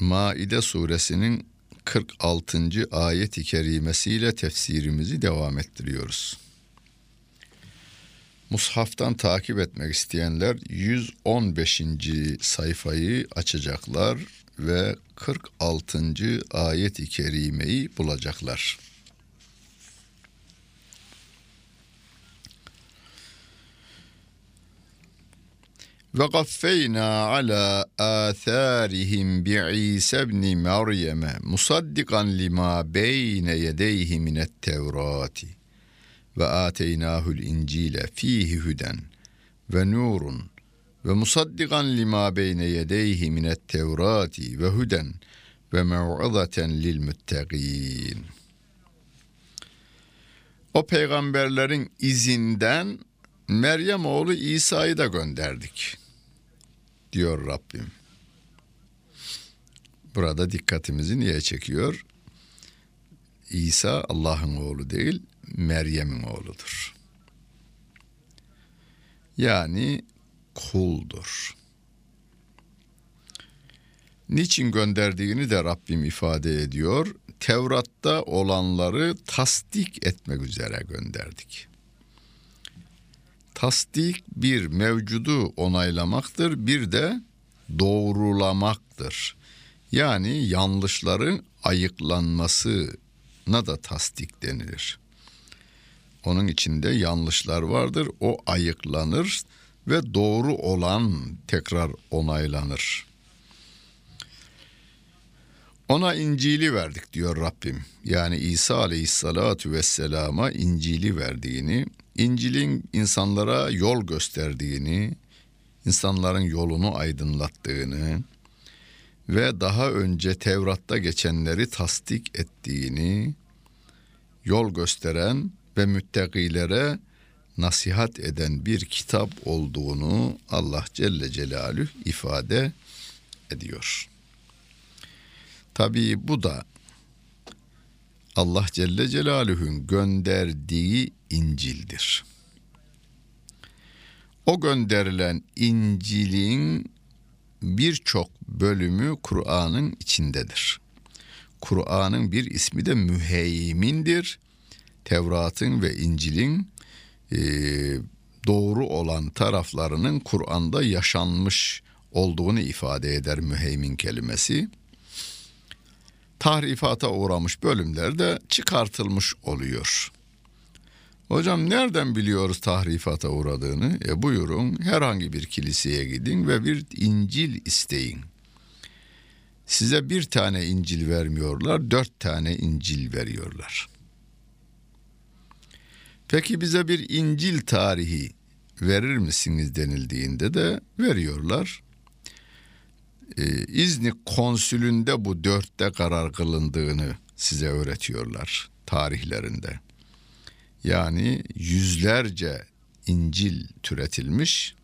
Maide suresinin 46. ayet-i kerimesiyle tefsirimizi devam ettiriyoruz. Mushaftan takip etmek isteyenler 115. sayfayı açacaklar ve 46. ayet-i kerimeyi bulacaklar. Ve gaffeyna ala atharihim bi İsa ibn Meryem musaddikan lima beyne yedeyhi minet Tevrati ve ateynahul İncile fihi huden ve nurun ve musaddikan lima beyne yedeyhi minet Tevrati ve huden ve mev'izaten lil muttaqin. O peygamberlerin izinden Meryem oğlu İsa'yı da gönderdik diyor Rabbim. Burada dikkatimizi niye çekiyor? İsa Allah'ın oğlu değil, Meryem'in oğludur. Yani kuldur. Niçin gönderdiğini de Rabbim ifade ediyor. Tevrat'ta olanları tasdik etmek üzere gönderdik. Tasdik bir mevcudu onaylamaktır, bir de doğrulamaktır. Yani yanlışların ayıklanmasına da tasdik denilir. Onun içinde yanlışlar vardır, o ayıklanır ve doğru olan tekrar onaylanır. Ona İncil'i verdik diyor Rabbim. Yani İsa aleyhissalatu vesselama İncil'i verdiğini, İncil'in insanlara yol gösterdiğini, insanların yolunu aydınlattığını ve daha önce Tevrat'ta geçenleri tasdik ettiğini, yol gösteren ve müttakilere nasihat eden bir kitap olduğunu Allah Celle Celaluhu ifade ediyor. Tabii bu da Allah Celle Celaluhu'nun gönderdiği İncil'dir. O gönderilen İncil'in birçok bölümü Kur'an'ın içindedir. Kur'an'ın bir ismi de müheymindir. Tevrat'ın ve İncil'in e, doğru olan taraflarının Kur'an'da yaşanmış olduğunu ifade eder müheymin kelimesi. Tahrifata uğramış bölümler de çıkartılmış oluyor. Hocam nereden biliyoruz tahrifata uğradığını? E buyurun herhangi bir kiliseye gidin ve bir İncil isteyin. Size bir tane İncil vermiyorlar, dört tane İncil veriyorlar. Peki bize bir İncil tarihi verir misiniz denildiğinde de veriyorlar. Ee, İznik konsülünde bu dörtte karar kılındığını size öğretiyorlar tarihlerinde. Yani yüzlerce İncil türetilmiş,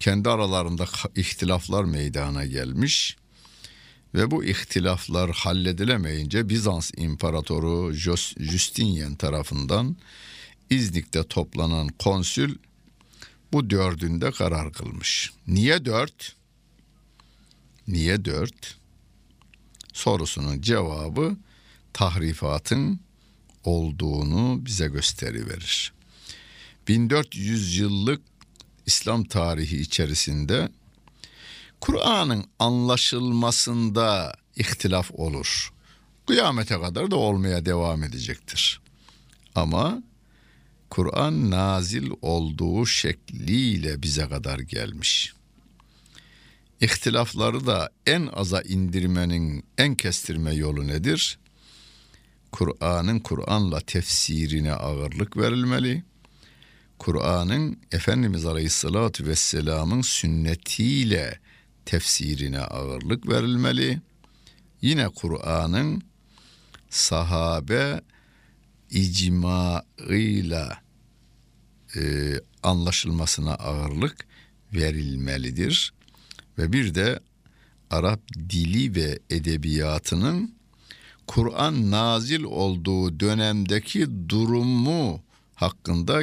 kendi aralarında ihtilaflar meydana gelmiş ve bu ihtilaflar halledilemeyince Bizans İmparatoru Justinian tarafından İznik'te toplanan konsül bu dördünde karar kılmış. Niye dört? Niye dört? Sorusunun cevabı tahrifatın olduğunu bize gösteriverir. 1400 yıllık İslam tarihi içerisinde Kur'an'ın anlaşılmasında ihtilaf olur. Kıyamete kadar da olmaya devam edecektir. Ama Kur'an nazil olduğu şekliyle bize kadar gelmiş. İhtilafları da en aza indirmenin en kestirme yolu nedir? Kur'an'ın Kur'an'la tefsirine ağırlık verilmeli. Kur'an'ın Efendimiz Aleyhisselatü Vesselam'ın sünnetiyle tefsirine ağırlık verilmeli. yine Kur'an'ın sahabe icmaıyla e, anlaşılmasına ağırlık verilmelidir. Ve bir de Arap dili ve edebiyatının Kur'an nazil olduğu dönemdeki durumu hakkında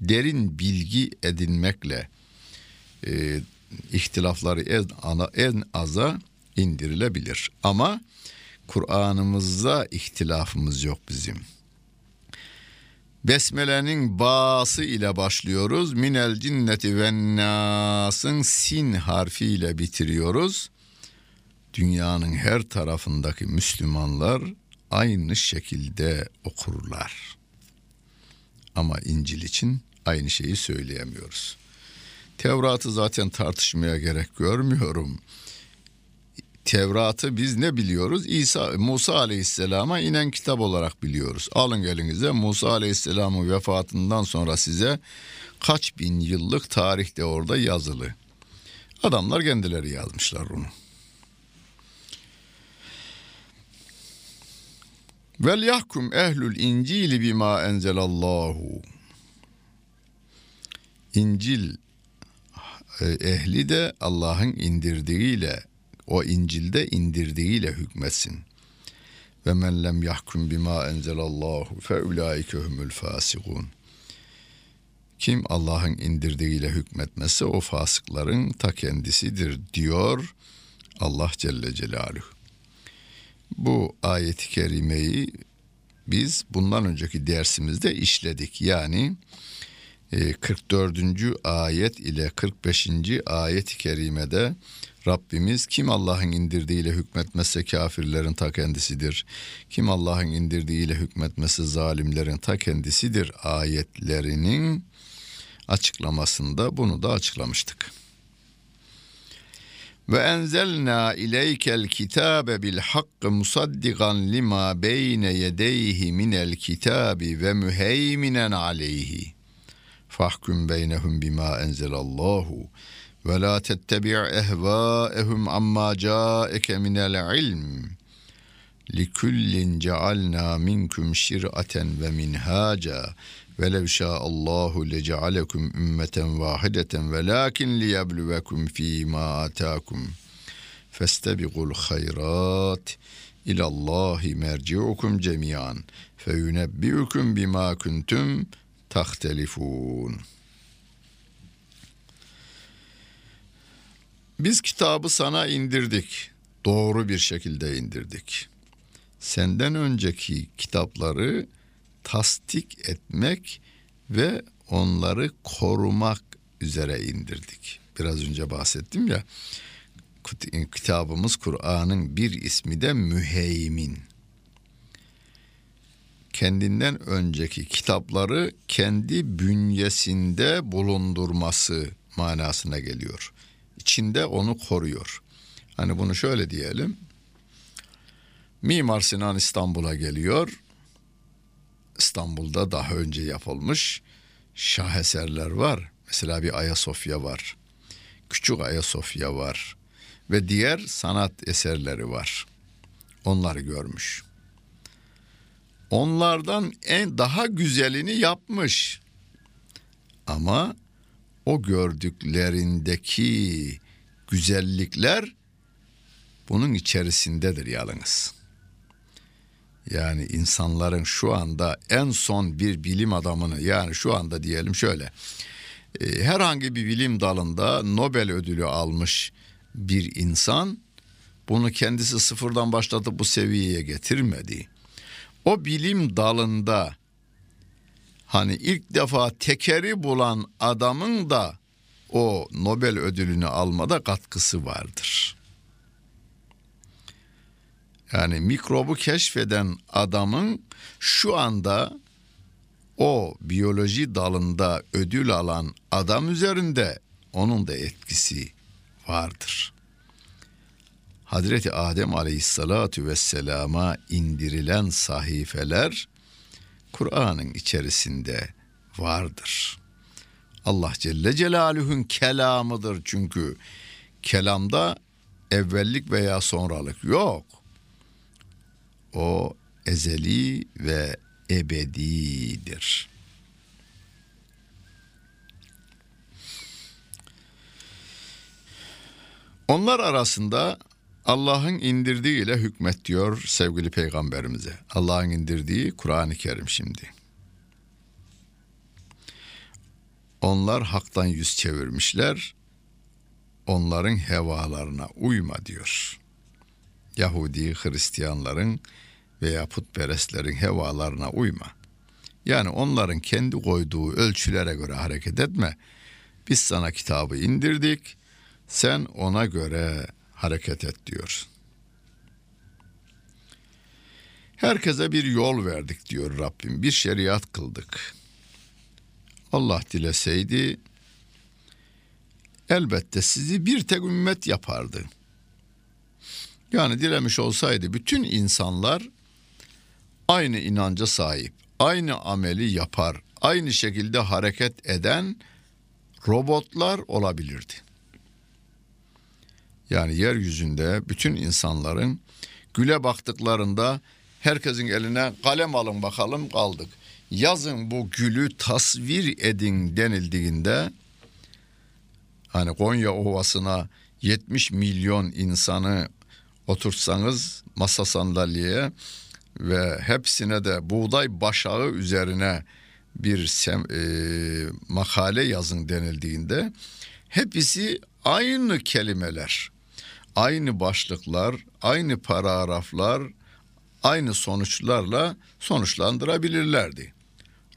derin bilgi edinmekle e, ihtilafları en, ana, en aza indirilebilir. Ama Kur'an'ımızda ihtilafımız yok bizim. Besmele'nin bası ile başlıyoruz. Minel cinneti ve nasın sin harfiyle bitiriyoruz. Dünyanın her tarafındaki Müslümanlar aynı şekilde okurlar. Ama İncil için aynı şeyi söyleyemiyoruz. Tevrat'ı zaten tartışmaya gerek görmüyorum. Tevrat'ı biz ne biliyoruz? İsa Musa Aleyhisselam'a inen kitap olarak biliyoruz. Alın elinize Musa Aleyhisselam'ın vefatından sonra size kaç bin yıllık tarihte orada yazılı. Adamlar kendileri yazmışlar onu. Vel yahkum ehlül incili bima enzelallahu. İncil e, ehli de Allah'ın indirdiğiyle o İncil'de indirdiğiyle hükmetsin. Ve men lem yahkum bima enzelallahu fe ulaike humul fasikun. Kim Allah'ın indirdiğiyle hükmetmezse o fasıkların ta kendisidir diyor Allah Celle Celaluhu. Bu ayeti kerimeyi biz bundan önceki dersimizde işledik. Yani 44. E, ayet ile 45. ayet-i kerimede Rabbimiz kim Allah'ın indirdiğiyle hükmetmezse kafirlerin ta kendisidir. Kim Allah'ın indirdiğiyle hükmetmezse zalimlerin ta kendisidir ayetlerinin açıklamasında bunu da açıklamıştık. Ve enzelna ileykel kitabe bil hakkı musaddigan lima beyne yedeyhi minel kitabi ve müheyminen aleyhi. Fahkum beynehum bima enzelallahu ve la tettebi' ehvâehum amma câeke minel ilm. Likullin cealna minkum şir'aten ve minhaca Velev şa'allahu lecealekum ümmeten vahideten velakin liyebluvekum fîmâ atâkum. Festebigul hayrat ilallahi merci'ukum cemiyan feyunebbi'ukum bima kuntum tahtelifun. Biz kitabı sana indirdik. Doğru bir şekilde indirdik. Senden önceki kitapları tasdik etmek ve onları korumak üzere indirdik. Biraz önce bahsettim ya kitabımız Kur'an'ın bir ismi de müheymin. Kendinden önceki kitapları kendi bünyesinde bulundurması manasına geliyor. İçinde onu koruyor. Hani bunu şöyle diyelim. Mimar Sinan İstanbul'a geliyor İstanbul'da daha önce yapılmış şaheserler var. Mesela bir Ayasofya var. Küçük Ayasofya var. Ve diğer sanat eserleri var. Onları görmüş. Onlardan en daha güzelini yapmış. Ama o gördüklerindeki güzellikler bunun içerisindedir yalnız. Yani insanların şu anda en son bir bilim adamını yani şu anda diyelim şöyle e, herhangi bir bilim dalında Nobel ödülü almış bir insan bunu kendisi sıfırdan başlatıp bu seviyeye getirmedi. O bilim dalında hani ilk defa tekeri bulan adamın da o Nobel ödülünü almada katkısı vardır. Yani mikrobu keşfeden adamın şu anda o biyoloji dalında ödül alan adam üzerinde onun da etkisi vardır. Hazreti Adem Aleyhisselatü Vesselam'a indirilen sahifeler Kur'an'ın içerisinde vardır. Allah Celle Celaluhu'nun kelamıdır çünkü kelamda evvellik veya sonralık yok. O ezeli ve ebedidir. Onlar arasında Allah'ın indirdiği ile hükmet diyor sevgili peygamberimize. Allah'ın indirdiği Kur'an-ı Kerim şimdi. Onlar haktan yüz çevirmişler. Onların hevalarına uyma diyor. Yahudi, Hristiyanların veya putperestlerin hevalarına uyma. Yani onların kendi koyduğu ölçülere göre hareket etme. Biz sana kitabı indirdik. Sen ona göre hareket et diyor. Herkese bir yol verdik diyor Rabbim. Bir şeriat kıldık. Allah dileseydi elbette sizi bir tek ümmet yapardı. Yani dilemiş olsaydı bütün insanlar aynı inanca sahip, aynı ameli yapar, aynı şekilde hareket eden robotlar olabilirdi. Yani yeryüzünde bütün insanların güle baktıklarında herkesin eline kalem alın bakalım kaldık. Yazın bu gülü tasvir edin denildiğinde hani Konya Ovası'na 70 milyon insanı oturtsanız masa sandalyeye ve hepsine de buğday başağı üzerine bir sem, e, makale yazın denildiğinde hepsi aynı kelimeler, aynı başlıklar, aynı paragraflar, aynı sonuçlarla sonuçlandırabilirlerdi.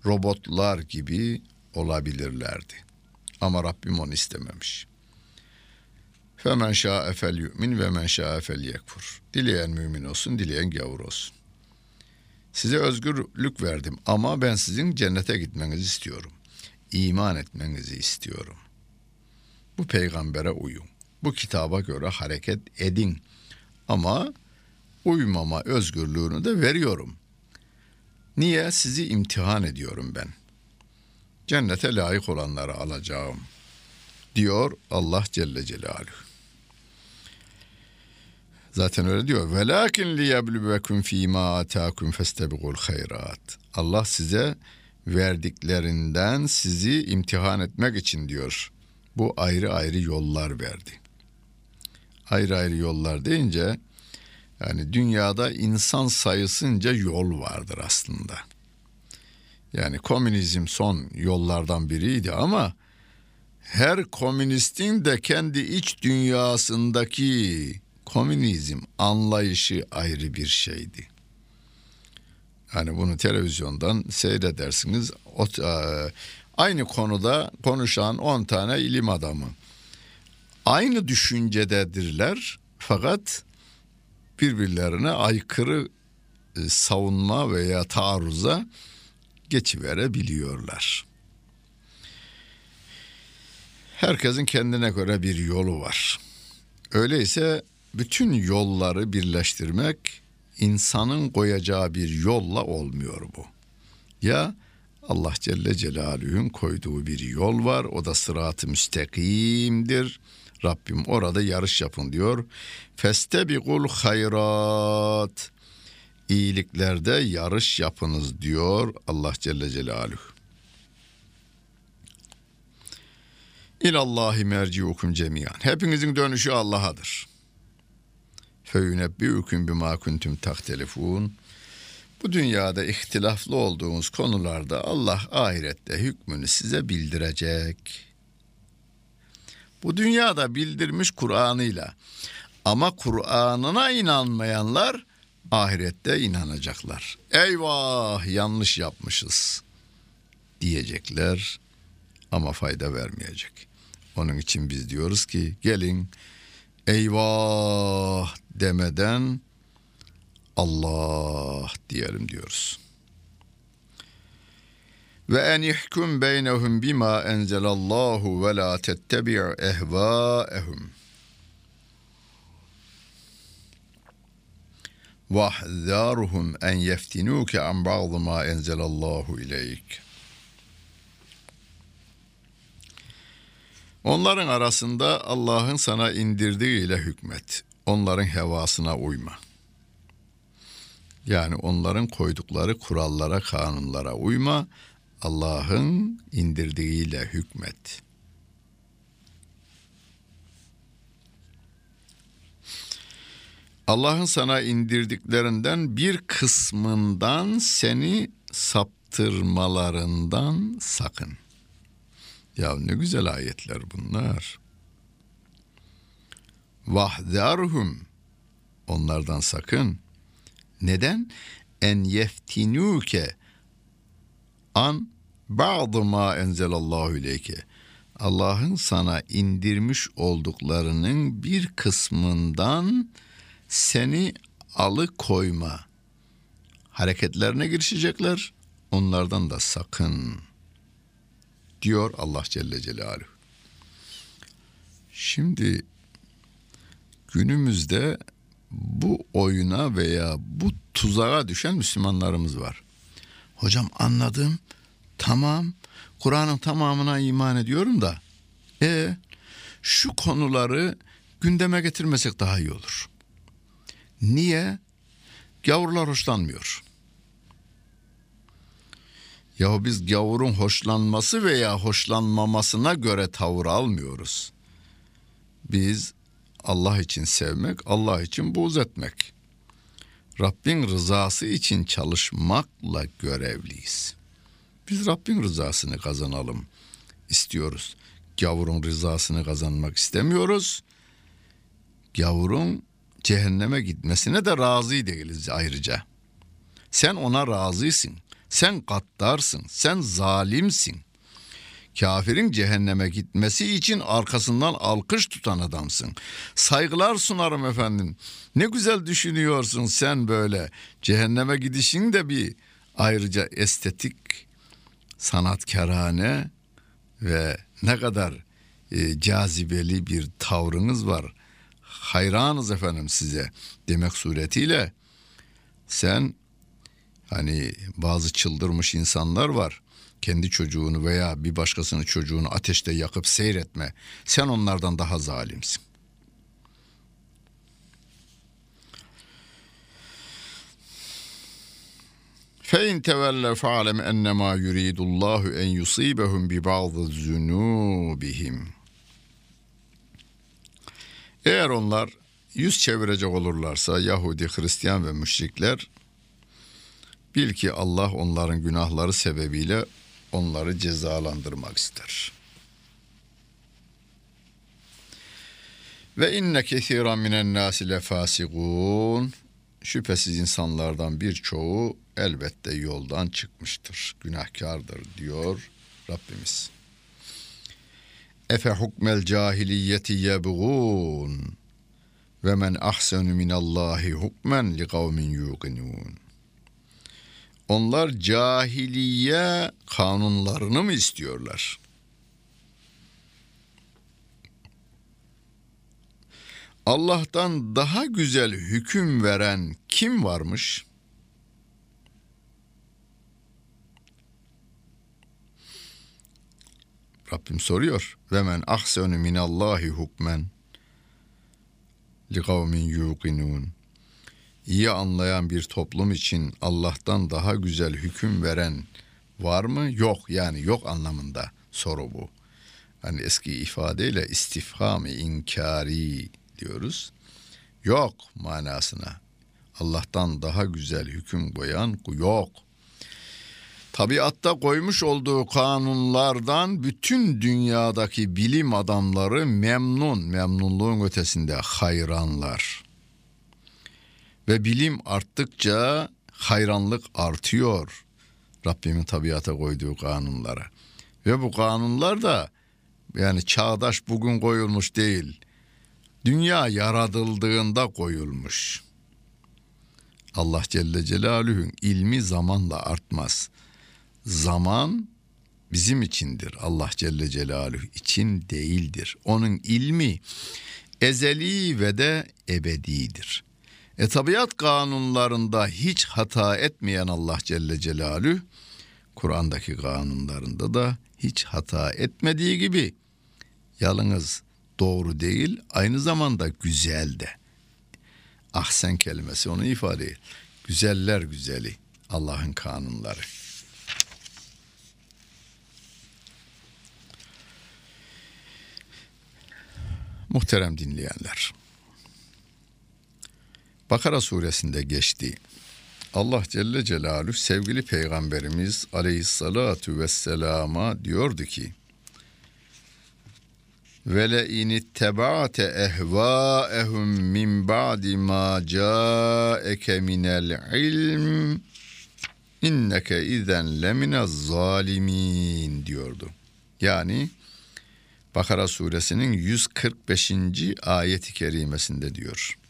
Robotlar gibi olabilirlerdi. Ama Rabbim onu istememiş. Femen şa'e fel yu'min ve men şa'e fel yekfur. Dileyen mümin olsun, dileyen gavur olsun. Size özgürlük verdim ama ben sizin cennete gitmenizi istiyorum. İman etmenizi istiyorum. Bu peygambere uyun. Bu kitaba göre hareket edin. Ama uymama özgürlüğünü de veriyorum. Niye? Sizi imtihan ediyorum ben. Cennete layık olanları alacağım. Diyor Allah Celle Celaluhu. Zaten öyle diyor. Velakin liyebluvekum fîmâ atâkum festebigul hayrat. Allah size verdiklerinden sizi imtihan etmek için diyor. Bu ayrı ayrı yollar verdi. Ayrı ayrı yollar deyince yani dünyada insan sayısınca yol vardır aslında. Yani komünizm son yollardan biriydi ama her komünistin de kendi iç dünyasındaki komünizm anlayışı ayrı bir şeydi. Yani bunu televizyondan seyredersiniz. O, e, aynı konuda konuşan 10 tane ilim adamı. Aynı düşüncededirler fakat birbirlerine aykırı e, savunma veya taarruza geçiverebiliyorlar. Herkesin kendine göre bir yolu var. Öyleyse bütün yolları birleştirmek insanın koyacağı bir yolla olmuyor bu. Ya Allah Celle Celaluhu'nun koyduğu bir yol var. O da sırat-ı müstakimdir. Rabbim orada yarış yapın diyor. Festebikul hayrat. İyiliklerde yarış yapınız diyor Allah Celle Celaluhu. İlallahi merciukum cemiyan. Hepinizin dönüşü Allah'adır. Feyünebbiukum bima kuntum tahtelifun. Bu dünyada ihtilaflı olduğunuz konularda Allah ahirette hükmünü size bildirecek. Bu dünyada bildirmiş Kur'an'ıyla. Ama Kur'an'ına inanmayanlar ahirette inanacaklar. Eyvah yanlış yapmışız diyecekler ama fayda vermeyecek. Onun için biz diyoruz ki gelin eyvah demeden Allah diyelim diyoruz. Ve en ihkum beynehum bima enzelallahu ve la tettebi' ehvaehum. Vahzaruhum en yeftinuke an ba'd ma enzelallahu ileyk. Onların arasında Allah'ın sana indirdiği ile hükmet. Onların hevasına uyma. Yani onların koydukları kurallara, kanunlara uyma. Allah'ın indirdiğiyle hükmet. Allah'ın sana indirdiklerinden bir kısmından seni saptırmalarından sakın. Ya ne güzel ayetler bunlar. Vahdarhum onlardan sakın. Neden? En yeftinuke an ba'dı ma enzelallahu ileyke. Allah'ın sana indirmiş olduklarının bir kısmından seni alıkoyma hareketlerine girişecekler. Onlardan da sakın diyor Allah Celle Celaluhu. Şimdi günümüzde bu oyuna veya bu tuzağa düşen Müslümanlarımız var. Hocam anladım. Tamam. Kur'an'ın tamamına iman ediyorum da. E şu konuları gündeme getirmesek daha iyi olur. Niye? Gavurlar hoşlanmıyor. Ya biz gavurun hoşlanması veya hoşlanmamasına göre tavır almıyoruz. Biz Allah için sevmek, Allah için buğz etmek. Rabbin rızası için çalışmakla görevliyiz. Biz Rabbin rızasını kazanalım istiyoruz. Gavurun rızasını kazanmak istemiyoruz. Gavurun cehenneme gitmesine de razı değiliz ayrıca. Sen ona razıysın. Sen gaddarsın. Sen zalimsin. Kafirin cehenneme gitmesi için arkasından alkış tutan adamsın. Saygılar sunarım efendim. Ne güzel düşünüyorsun sen böyle. Cehenneme gidişin de bir ayrıca estetik, sanatkarane ve ne kadar e, cazibeli bir tavrınız var. Hayranız efendim size demek suretiyle sen hani bazı çıldırmış insanlar var kendi çocuğunu veya bir başkasının çocuğunu ateşte yakıp seyretme. Sen onlardan daha zalimsin. فَاِنْ تَوَلَّ فَعَلَمْ اَنَّمَا يُرِيدُ اللّٰهُ اَنْ يُصِيبَهُمْ بِبَعْضِ ذُنُوبِهِمْ Eğer onlar yüz çevirecek olurlarsa Yahudi, Hristiyan ve müşrikler bil ki Allah onların günahları sebebiyle onları cezalandırmak ister. Ve inne kesiran minen nasi lefasigun. Şüphesiz insanlardan birçoğu elbette yoldan çıkmıştır. Günahkardır diyor Rabbimiz. Efe hukmel cahiliyeti yebğun ve men ahsenu minallahi hukmen li kavmin yuqinun. Onlar cahiliye kanunlarını mı istiyorlar? Allah'tan daha güzel hüküm veren kim varmış? Rabbim soruyor. Ve men ahsenu minallahi hukmen li kavmin yuqinun iyi anlayan bir toplum için Allah'tan daha güzel hüküm veren var mı? Yok yani yok anlamında soru bu. Hani eski ifadeyle istifham inkari diyoruz. Yok manasına. Allah'tan daha güzel hüküm koyan yok. Tabiatta koymuş olduğu kanunlardan bütün dünyadaki bilim adamları memnun, memnunluğun ötesinde hayranlar. Ve bilim arttıkça hayranlık artıyor. Rabbimin tabiata koyduğu kanunlara. Ve bu kanunlar da yani çağdaş bugün koyulmuş değil. Dünya yaratıldığında koyulmuş. Allah Celle Celaluhu'nun ilmi zamanla artmaz. Zaman bizim içindir. Allah Celle Celaluhu için değildir. Onun ilmi ezeli ve de ebedidir. E tabiat kanunlarında hiç hata etmeyen Allah Celle Celalü Kur'an'daki kanunlarında da hiç hata etmediği gibi yalnız doğru değil aynı zamanda güzel de. Ahsen kelimesi onu ifade ediyor. güzeller güzeli Allah'ın kanunları. Muhterem dinleyenler. Bakara suresinde geçti. Allah Celle Celaluhu sevgili peygamberimiz aleyhissalatu vesselama diyordu ki ve le in ittaba'te ehva'ehum min ba'di ma ca'eke minel ilm inneke izen leminez zalimin diyordu. Yani Bakara suresinin 145. ayeti kerimesinde diyor.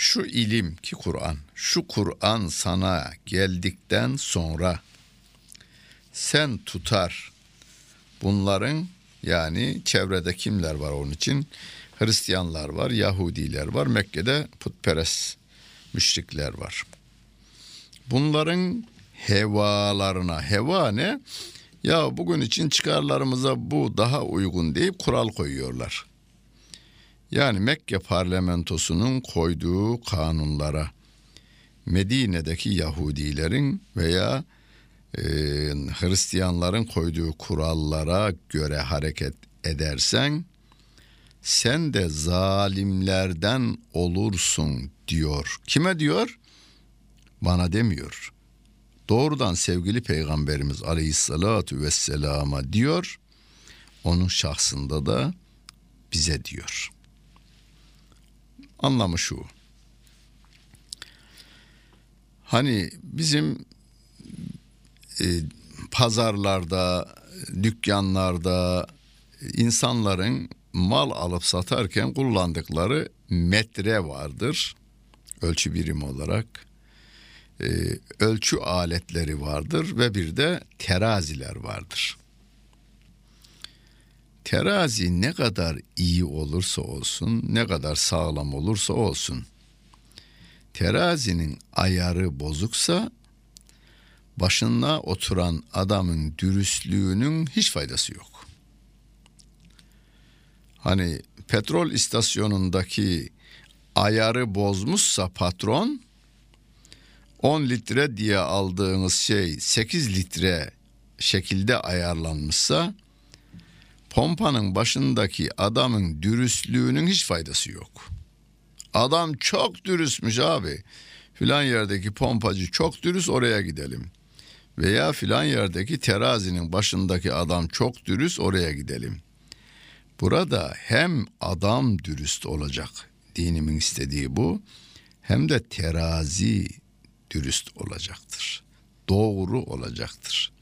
Şu ilim ki Kur'an, şu Kur'an sana geldikten sonra sen tutar bunların yani çevrede kimler var onun için? Hristiyanlar var, Yahudiler var, Mekke'de putperest müşrikler var. Bunların hevalarına, heva ne? Ya bugün için çıkarlarımıza bu daha uygun deyip kural koyuyorlar. Yani Mekke parlamentosunun koyduğu kanunlara Medine'deki Yahudilerin veya e, Hristiyanların koyduğu kurallara göre hareket edersen sen de zalimlerden olursun diyor. Kime diyor? Bana demiyor. Doğrudan sevgili peygamberimiz aleyhissalatu vesselama diyor. Onun şahsında da bize diyor. Anlamı şu. Hani bizim e, pazarlarda, dükkanlarda insanların mal alıp satarken kullandıkları metre vardır. Ölçü birimi olarak. E, ölçü aletleri vardır ve bir de teraziler vardır. Terazi ne kadar iyi olursa olsun, ne kadar sağlam olursa olsun, terazinin ayarı bozuksa başına oturan adamın dürüstlüğünün hiç faydası yok. Hani petrol istasyonundaki ayarı bozmuşsa patron 10 litre diye aldığınız şey 8 litre şekilde ayarlanmışsa pompanın başındaki adamın dürüstlüğünün hiç faydası yok. Adam çok dürüstmüş abi. Filan yerdeki pompacı çok dürüst oraya gidelim. Veya filan yerdeki terazinin başındaki adam çok dürüst oraya gidelim. Burada hem adam dürüst olacak dinimin istediği bu hem de terazi dürüst olacaktır. Doğru olacaktır.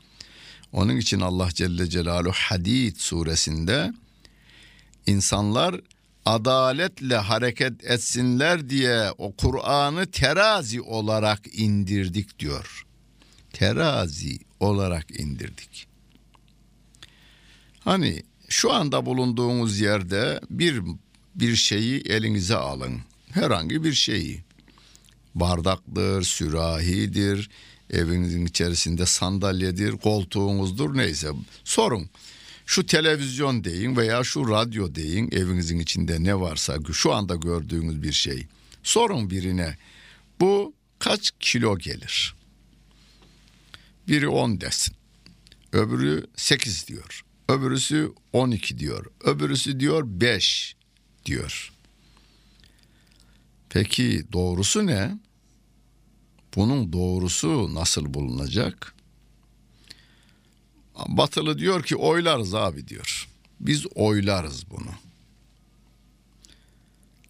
Onun için Allah Celle Celaluhu Hadid suresinde insanlar adaletle hareket etsinler diye o Kur'an'ı terazi olarak indirdik diyor. Terazi olarak indirdik. Hani şu anda bulunduğunuz yerde bir bir şeyi elinize alın. Herhangi bir şeyi. Bardaktır, sürahidir, evinizin içerisinde sandalyedir, koltuğunuzdur neyse. Sorun. Şu televizyon deyin veya şu radyo deyin evinizin içinde ne varsa şu anda gördüğünüz bir şey. Sorun birine bu kaç kilo gelir? Biri 10 desin. Öbürü 8 diyor. Öbürüsü 12 diyor. Öbürüsü diyor 5 diyor. Peki doğrusu ne? Bunun doğrusu nasıl bulunacak? Batılı diyor ki oylarız abi diyor. Biz oylarız bunu.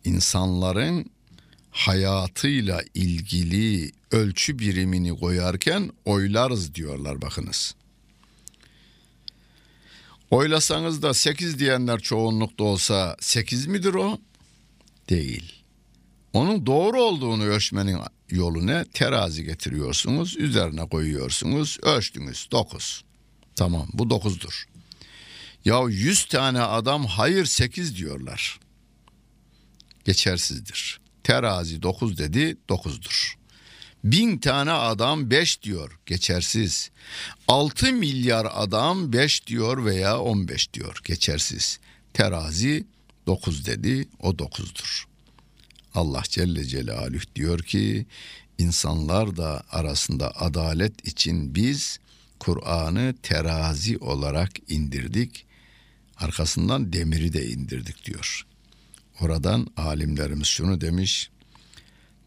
İnsanların hayatıyla ilgili ölçü birimini koyarken oylarız diyorlar bakınız. Oylasanız da 8 diyenler çoğunlukta olsa 8 midir o? Değil. Onun doğru olduğunu ölçmenin yolu ne? Terazi getiriyorsunuz, üzerine koyuyorsunuz, ölçtünüz 9. Tamam bu 9'dur. Ya 100 tane adam hayır 8 diyorlar. Geçersizdir. Terazi 9 dedi 9'dur. Bin tane adam 5 diyor geçersiz. 6 milyar adam 5 diyor veya 15 diyor geçersiz. Terazi 9 dedi o 9'dur. Allah Celle Celaluhu diyor ki insanlar da arasında adalet için biz Kur'an'ı terazi olarak indirdik. Arkasından demiri de indirdik diyor. Oradan alimlerimiz şunu demiş.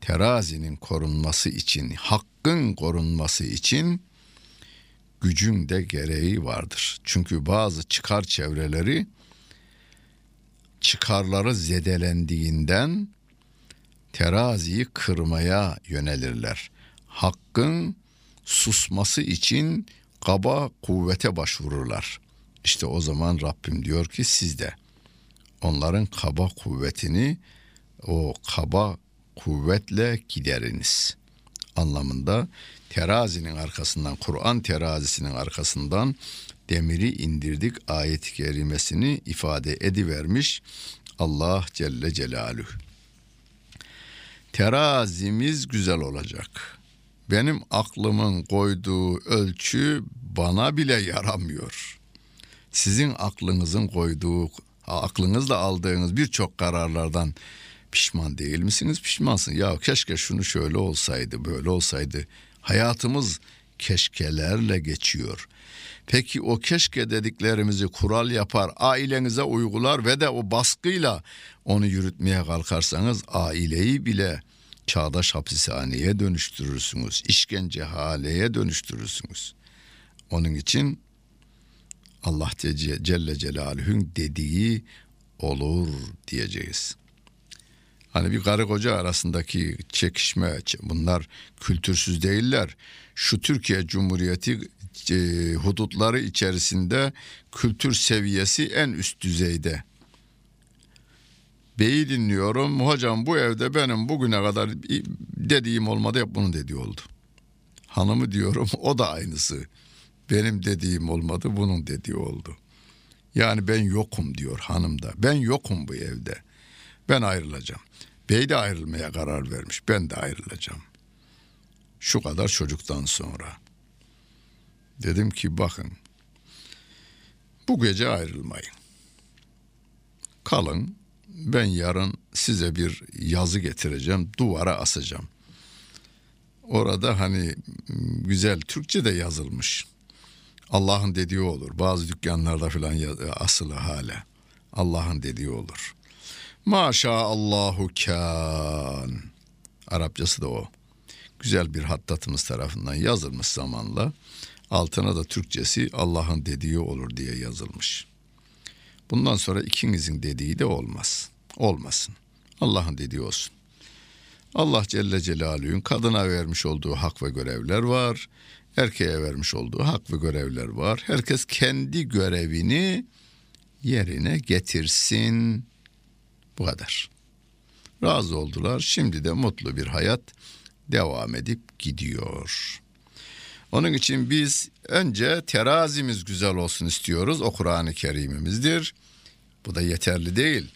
Terazinin korunması için, hakkın korunması için gücün de gereği vardır. Çünkü bazı çıkar çevreleri çıkarları zedelendiğinden teraziyi kırmaya yönelirler. Hakkın susması için kaba kuvvete başvururlar. İşte o zaman Rabbim diyor ki siz de onların kaba kuvvetini o kaba kuvvetle gideriniz anlamında terazinin arkasından Kur'an terazisinin arkasından demiri indirdik ayet-i kerimesini ifade edivermiş Allah Celle Celaluhu. Terazimiz güzel olacak. Benim aklımın koyduğu ölçü bana bile yaramıyor. Sizin aklınızın koyduğu, aklınızla aldığınız birçok kararlardan pişman değil misiniz? Pişmansın. Ya keşke şunu şöyle olsaydı, böyle olsaydı. Hayatımız keşkelerle geçiyor. Peki o keşke dediklerimizi kural yapar, ailenize uygular ve de o baskıyla onu yürütmeye kalkarsanız aileyi bile çağdaş hapishaneye dönüştürürsünüz. işkence haleye dönüştürürsünüz. Onun için Allah Celle Celaluhu'nun dediği olur diyeceğiz. Hani bir karı koca arasındaki çekişme bunlar kültürsüz değiller. Şu Türkiye Cumhuriyeti e, hudutları içerisinde kültür seviyesi en üst düzeyde. Beyi dinliyorum. Hocam bu evde benim bugüne kadar dediğim olmadı hep bunun dediği oldu. Hanımı diyorum o da aynısı. Benim dediğim olmadı bunun dediği oldu. Yani ben yokum diyor hanım da. Ben yokum bu evde. Ben ayrılacağım. Bey de ayrılmaya karar vermiş. Ben de ayrılacağım. Şu kadar çocuktan sonra. Dedim ki bakın bu gece ayrılmayın. Kalın ben yarın size bir yazı getireceğim duvara asacağım. Orada hani güzel Türkçe de yazılmış. Allah'ın dediği olur. Bazı dükkanlarda falan asılı hala. Allah'ın dediği olur. Maşa Allahu kan. Arapçası da o. Güzel bir hattatımız tarafından yazılmış zamanla. Altına da Türkçesi Allah'ın dediği olur diye yazılmış. Bundan sonra ikinizin dediği de olmaz. Olmasın. Allah'ın dediği olsun. Allah Celle Celaluhu'nun kadına vermiş olduğu hak ve görevler var. Erkeğe vermiş olduğu hak ve görevler var. Herkes kendi görevini yerine getirsin. Bu kadar. Razı oldular. Şimdi de mutlu bir hayat devam edip gidiyor. Onun için biz önce terazimiz güzel olsun istiyoruz. O Kur'an-ı Kerim'imizdir. Bu da yeterli değil.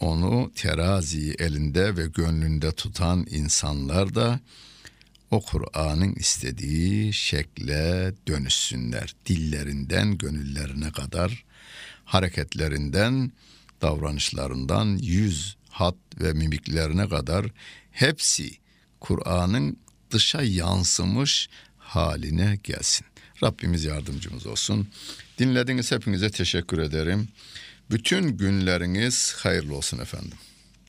Onu teraziyi elinde ve gönlünde tutan insanlar da o Kur'an'ın istediği şekle dönüşsünler. Dillerinden gönüllerine kadar, hareketlerinden davranışlarından yüz, hat ve mimiklerine kadar hepsi Kur'an'ın dışa yansımış haline gelsin. Rabbimiz yardımcımız olsun. Dinlediğiniz hepinize teşekkür ederim. Bütün günleriniz hayırlı olsun efendim.